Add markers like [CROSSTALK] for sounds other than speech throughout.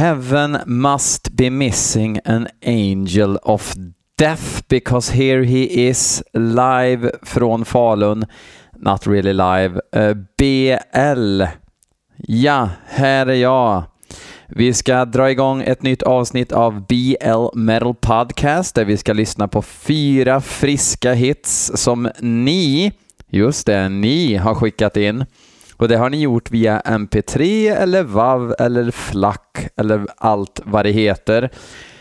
Heaven must be missing an angel of death because here he is live från Falun. Not really live. Eh, uh, BL. Ja, här är jag. Vi ska dra igång ett nytt avsnitt av BL Metal Podcast där vi ska lyssna på fyra friska hits som ni, just det, ni har skickat in. Och det har ni gjort via MP3 eller WAV eller FLAC eller allt vad det heter.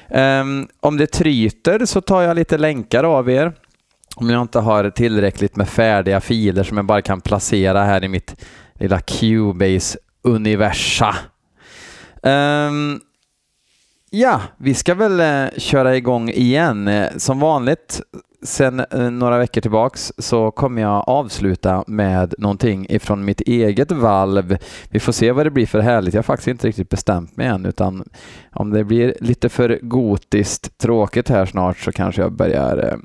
Um, om det tryter så tar jag lite länkar av er. Om jag inte har tillräckligt med färdiga filer som jag bara kan placera här i mitt lilla Cubase-universa. Um, ja, vi ska väl eh, köra igång igen. Eh, som vanligt sen eh, några veckor tillbaks så kommer jag avsluta med någonting ifrån mitt eget valv. Vi får se vad det blir för härligt. Jag har faktiskt inte riktigt bestämt mig än utan om det blir lite för gotiskt tråkigt här snart så kanske jag börjar eh,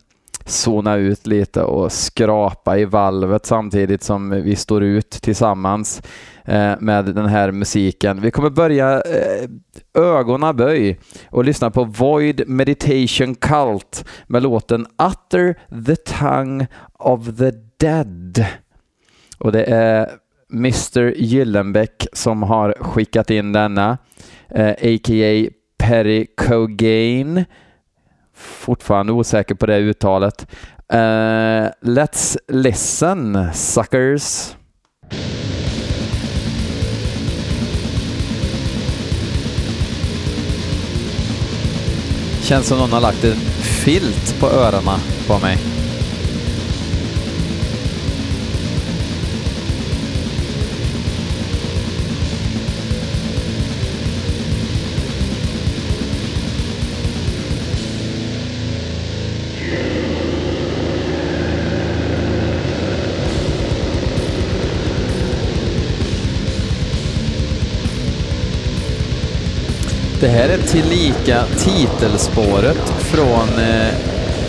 zona ut lite och skrapa i valvet samtidigt som vi står ut tillsammans eh, med den här musiken. Vi kommer börja eh, ögonen böj och lyssna på Void Meditation Cult med låten Utter the Tongue of the Dead. Och det är Mr Gyllenbeck som har skickat in denna, eh, a.k.a. Perry Cogain fortfarande osäker på det uttalet. Uh, let's listen, suckers. Känns som någon har lagt en filt på öronen på mig. Tillika titelspåret från eh,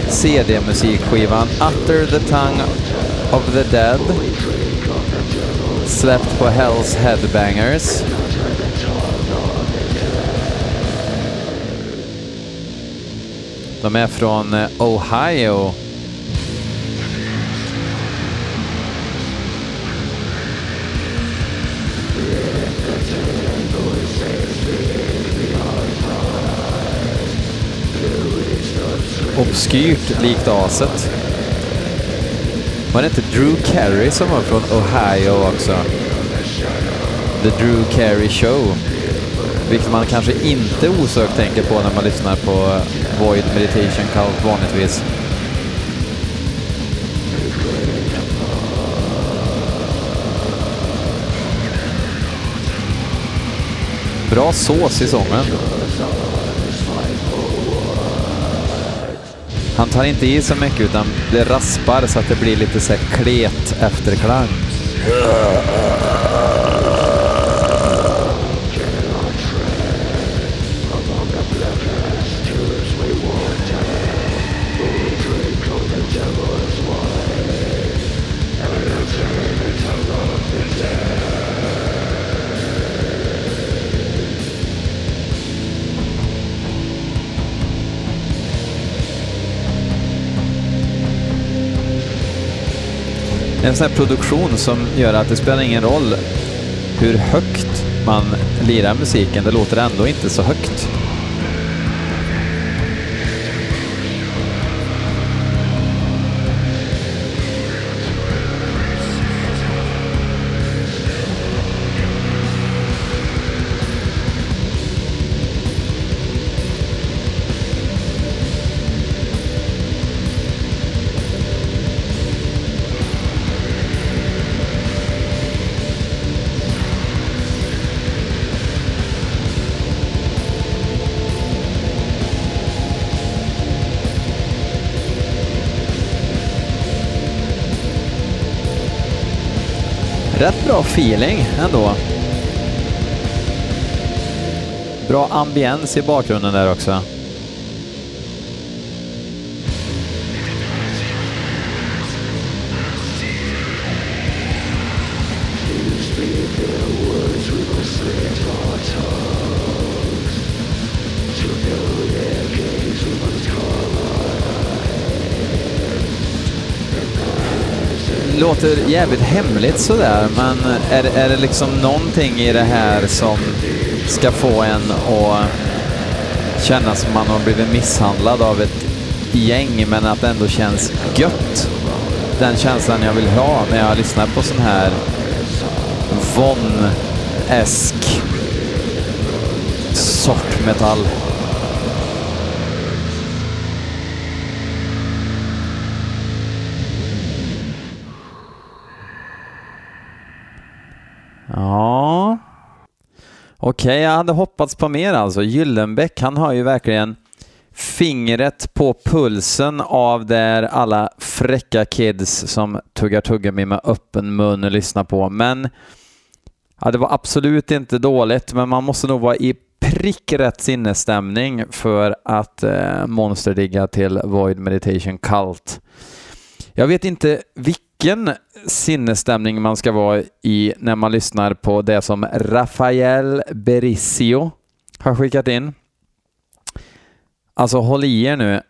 CD-musikskivan Utter the Tongue of the Dead släppt på Hells Headbangers. De är från eh, Ohio obskyrt likt aset. Var det inte Drew Carey som var från Ohio också? The Drew Carey Show. Vilket man kanske inte osökt tänker på när man lyssnar på eh, Void Meditation Cult vanligtvis. Bra sås i sången. Han tar inte i så mycket utan det raspar så att det blir lite så klet efterklang. En sån här produktion som gör att det spelar ingen roll hur högt man lirar musiken, det låter ändå inte så högt. Rätt bra feeling ändå. Bra ambiens i bakgrunden där också. Låter jävligt hemligt sådär, men är, är det liksom någonting i det här som ska få en att känna som man har blivit misshandlad av ett gäng, men att det ändå känns gött? Den känslan jag vill ha när jag lyssnar på sån här Von-esk sort metall. Okej, okay, jag hade hoppats på mer alltså. Gyllenbäck, han har ju verkligen fingret på pulsen av där alla fräcka kids som tuggar tuggummi med öppen mun lyssnar på. Men ja, det var absolut inte dåligt, men man måste nog vara i prick rätt sinnesstämning för att eh, monsterdigga till Void Meditation Cult. Jag vet inte vilken sinnesstämning man ska vara i när man lyssnar på det som Rafael Berisio har skickat in. Alltså håll i er nu.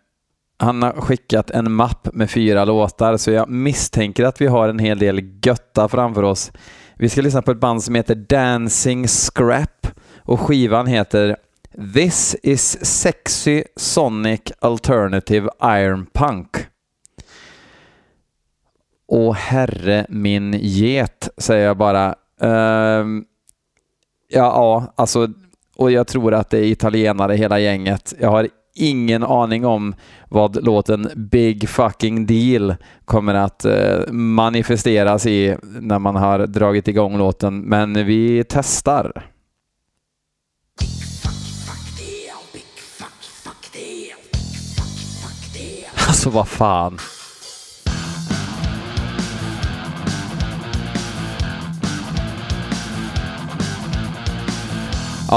Han har skickat en mapp med fyra låtar, så jag misstänker att vi har en hel del götta framför oss. Vi ska lyssna på ett band som heter Dancing Scrap och skivan heter This is Sexy Sonic Alternative Iron Punk. Åh herre min get, säger jag bara. Uh, ja, ja, alltså, och jag tror att det är italienare hela gänget. Jag har ingen aning om vad låten Big fucking deal kommer att uh, manifesteras i när man har dragit igång låten, men vi testar. Alltså vad fan.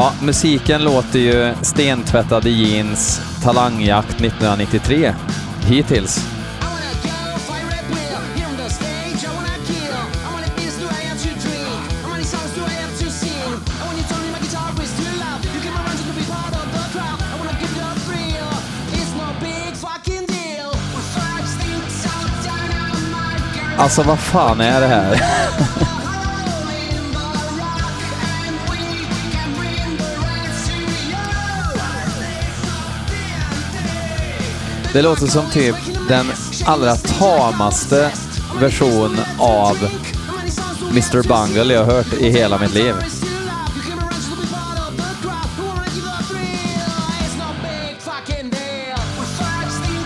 Ja, musiken låter ju stentvättade jeans, talangjakt 1993. Hittills. Alltså vad fan är det här? [LAUGHS] Det låter som typ den allra tamaste version av Mr Bungle jag hört i hela mitt liv.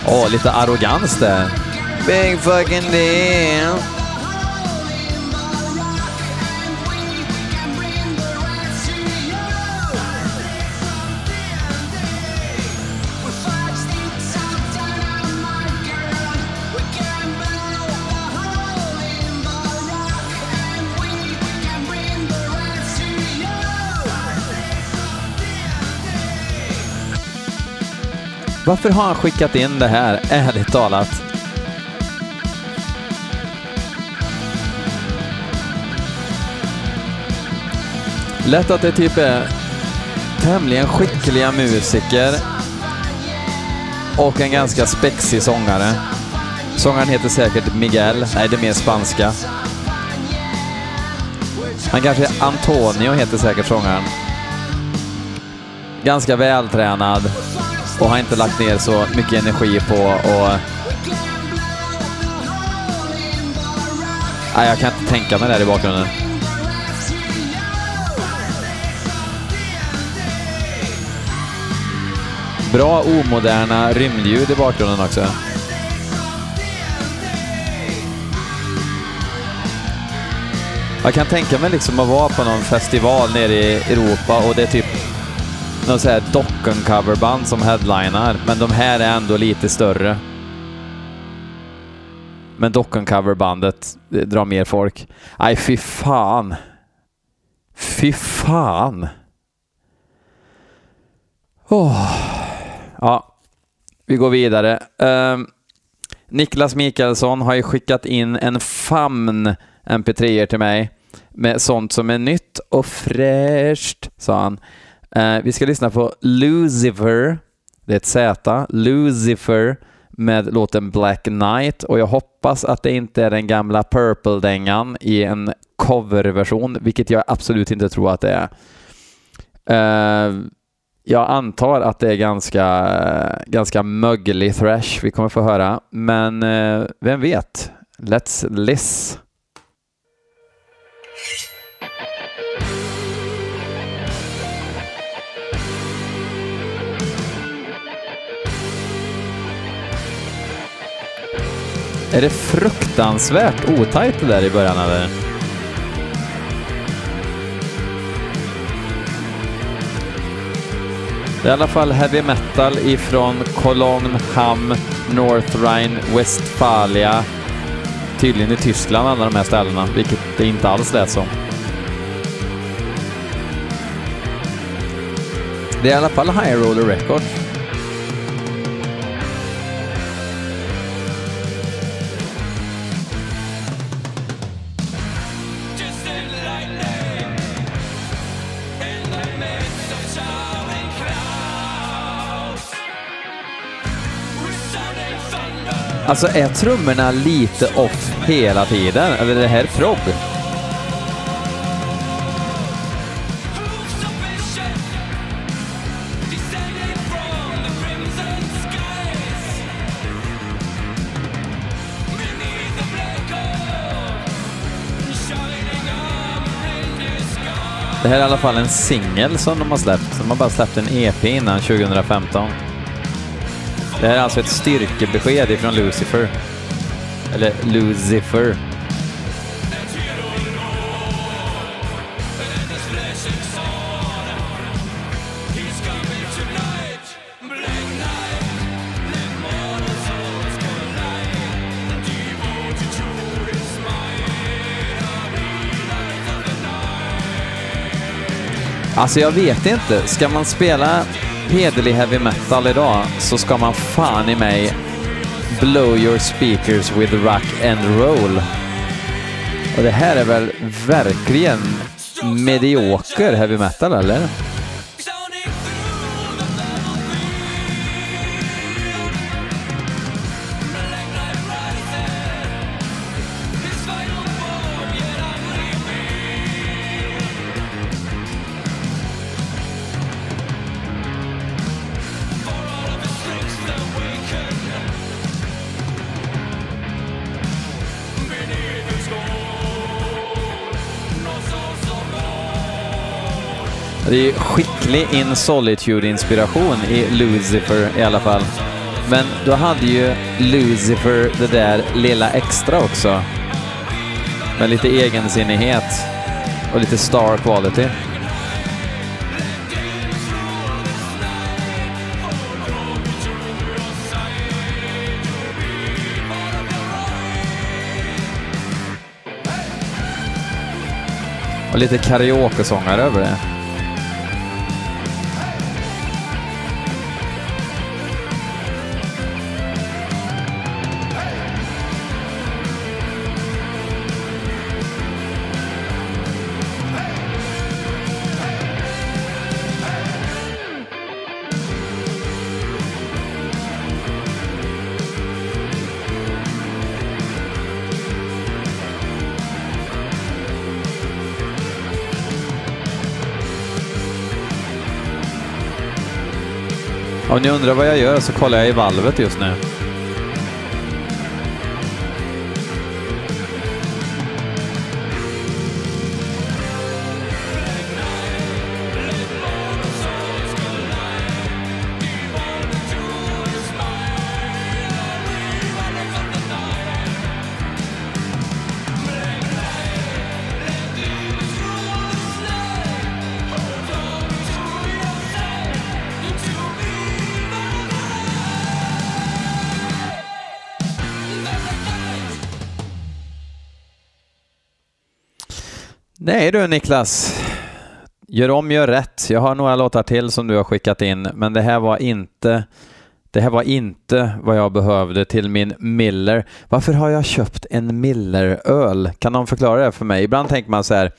Åh, lite arrogans där. Big fucking deal. Varför har han skickat in det här, ärligt talat? Lätt att det typ är tämligen skickliga musiker och en ganska spexig sångare. Sångaren heter säkert Miguel. Nej, det är mer spanska. Han kanske är Antonio heter säkert sångaren. Ganska vältränad och har inte lagt ner så mycket energi på och Nej, jag kan inte tänka mig det här i bakgrunden. Bra omoderna rymdljud i bakgrunden också. Jag kan tänka mig liksom att vara på någon festival nere i Europa och det är typ någon sån här Docken-coverband som headlinar, men de här är ändå lite större. Men Docken-coverbandet drar mer folk. Nej, fy fan. Fy fan. Oh. Ja, vi går vidare. Um, Niklas Mikaelsson har ju skickat in en famn mp3 till mig med sånt som är nytt och fräscht, sa han. Eh, vi ska lyssna på Lucifer, det är ett Z, Lucifer med låten Black Knight och jag hoppas att det inte är den gamla Purple-dängan i en coverversion, vilket jag absolut inte tror att det är. Uh, jag antar att det är ganska, ganska möglig thrash vi kommer få höra, men uh, vem vet? Let's listen. Är det fruktansvärt otajt det där i början eller? Det är i alla fall heavy metal ifrån Cologne, Hamm, North Rhine, Westfalia. Tydligen i Tyskland alla de här ställena, vilket det inte alls lät som. Det är i alla fall High Roller Records. Alltså är trummorna lite off hela tiden? Eller är det här prog? Det här är i alla fall en singel som de har släppt. De har bara släppt en EP innan 2015. Det här är alltså ett styrkebesked ifrån Lucifer. Eller Lucifer. Alltså jag vet inte, ska man spela hederlig heavy metal idag så ska man fan i mig blow your speakers with rock and roll. Och det här är väl verkligen medioker heavy metal, eller? Det är skicklig In Solitude-inspiration i Lucifer i alla fall. Men då hade ju Lucifer det där lilla extra också. Med lite egensinnighet och lite star quality. Och lite karaoke-sångare över det. Om ni undrar vad jag gör så kollar jag i valvet just nu. Nej du Niklas, gör om, gör rätt. Jag har några låtar till som du har skickat in, men det här var inte det här var inte vad jag behövde till min Miller. Varför har jag köpt en Miller-öl? Kan någon förklara det för mig? Ibland tänker man så här,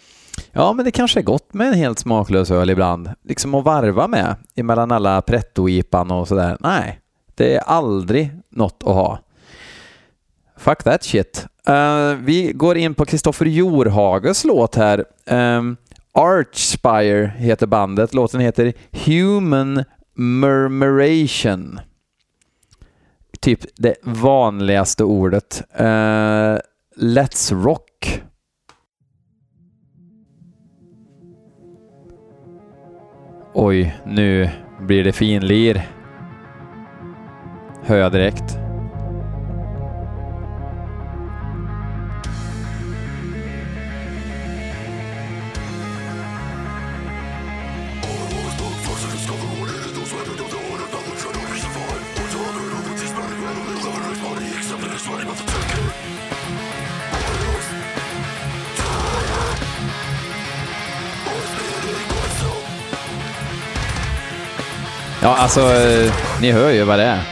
ja men det kanske är gott med en helt smaklös öl ibland. Liksom att varva med emellan alla pretto-ipan och sådär. Nej, Det är aldrig något att ha. Fuck that shit. Uh, vi går in på Kristoffer Jorhages låt här. Um, Archspire heter bandet. Låten heter Human Murmuration. Typ det vanligaste ordet. Uh, let's Rock. Oj, nu blir det finlir. Hör jag direkt. Alltså, ni hör ju vad det är.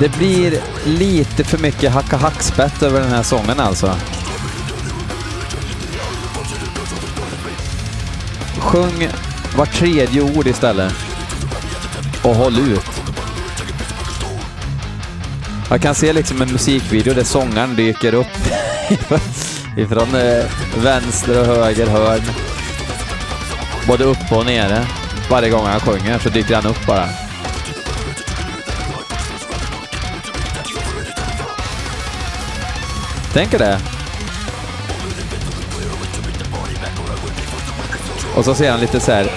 Det blir lite för mycket hacka hackspett över den här sången alltså. Sjung var tredje ord istället. Och håll ut. Jag kan se liksom en musikvideo där sångaren dyker upp [LAUGHS] ifrån eh, vänster och höger hörn. Både uppe och nere. Varje gång han sjunger så dyker han upp bara. Tänker det. Och så ser han lite så här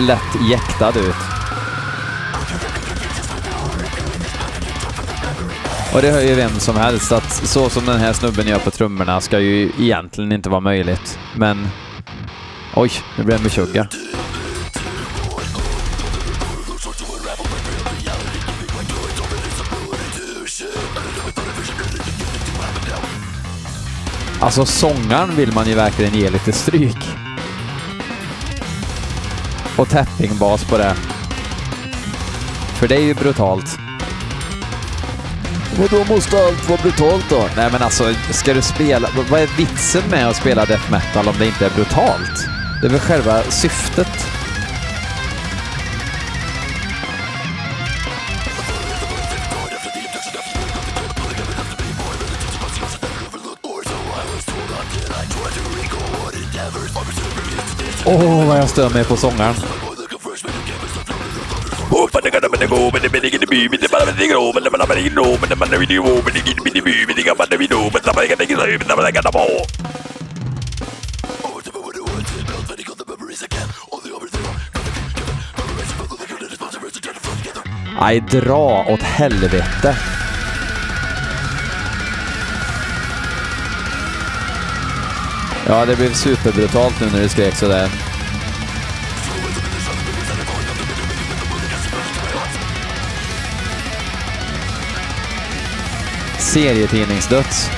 lätt jäktad ut. Och det hör ju vem som helst att så som den här snubben gör på trummorna ska ju egentligen inte vara möjligt. Men... Oj, nu blev det tjugga. Alltså sångaren vill man ju verkligen ge lite stryk. Och tappingbas på det. För det är ju brutalt. Men då måste allt vara brutalt då? Nej men alltså, ska du spela... Vad är vitsen med att spela death metal om det inte är brutalt? Det är väl själva syftet? Åh, oh, vad jag stör mig på sångaren. Nej, dra åt helvete. Ja, det blev superbrutalt nu när du skrek sådär. Serietidningsdöds.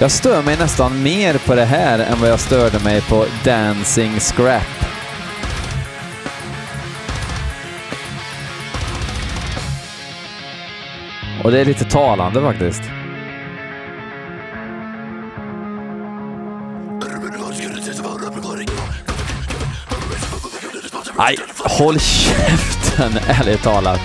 Jag stör mig nästan mer på det här än vad jag störde mig på Dancing Scrap. Och det är lite talande faktiskt. Nej, håll käften, [LAUGHS] ärligt talat.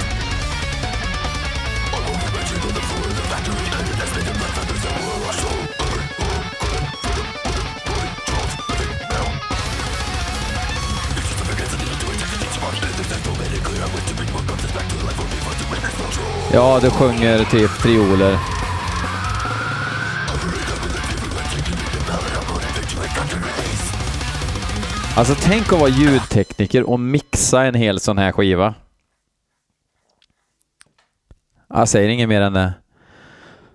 Ja, du sjunger typ trioler. Alltså tänk att vara ljudtekniker och mixa en hel sån här skiva. Jag säger inget mer än det.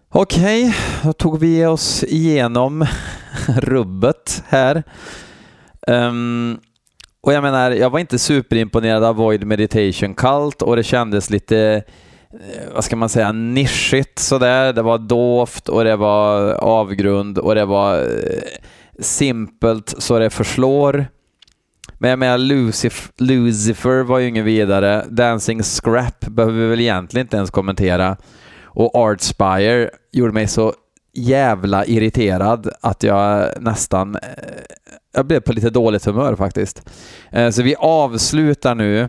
Okej, då tog vi oss igenom [LAUGHS] rubbet här. Um, och jag menar, jag var inte superimponerad av Void Meditation Cult och det kändes lite, eh, vad ska man säga, nischigt sådär. Det var dovt och det var avgrund och det var eh, simpelt så det förslår. Men jag menar, Lucifer, Lucifer var ju ingen vidare. Dancing Scrap behöver vi väl egentligen inte ens kommentera. Och Artspire gjorde mig så jävla irriterad att jag nästan... Eh, jag blev på lite dåligt humör faktiskt. Eh, så vi avslutar nu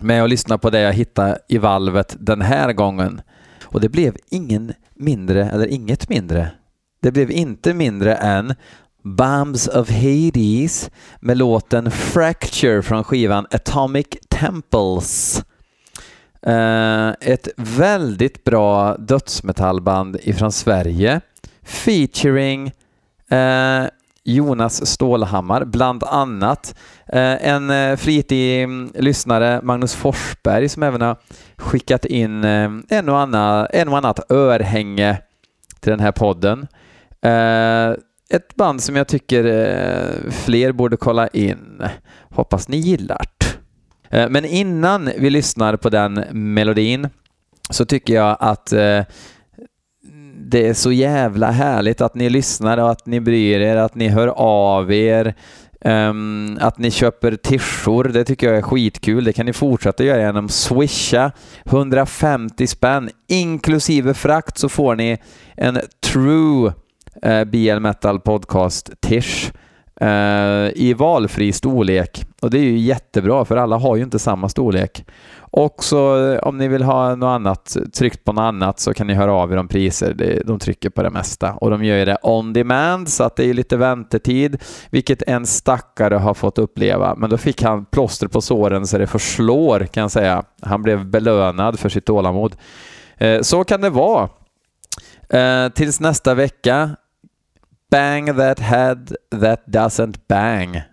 med att lyssna på det jag hittade i valvet den här gången. Och det blev ingen mindre, eller inget mindre. Det blev inte mindre än Bombs of Hades med låten Fracture från skivan Atomic Temples. Eh, ett väldigt bra dödsmetallband ifrån Sverige featuring eh, Jonas Stålhammar, bland annat. Eh, en flitig mm, lyssnare, Magnus Forsberg, som även har skickat in en, och annan, en och annat örhänge till den här podden ett band som jag tycker eh, fler borde kolla in. Hoppas ni gillar det. Eh, men innan vi lyssnar på den melodin så tycker jag att eh, det är så jävla härligt att ni lyssnar och att ni bryr er, att ni hör av er, um, att ni köper tishor. Det tycker jag är skitkul. Det kan ni fortsätta göra genom swisha 150 spänn inklusive frakt så får ni en true eh, BL Metal Podcast Tish eh, i valfri storlek. Och det är ju jättebra för alla har ju inte samma storlek. Och så eh, om ni vill ha något annat, tryckt på något annat så kan ni höra av er om priser. De trycker på det mesta och de gör det on demand så att det är lite väntetid, vilket en stackare har fått uppleva. Men då fick han plåster på såren så det förslår kan jag säga. Han blev belönad för sitt tålamod. Eh, så kan det vara. Eh, tills nästa vecka Bang that head that doesn't bang.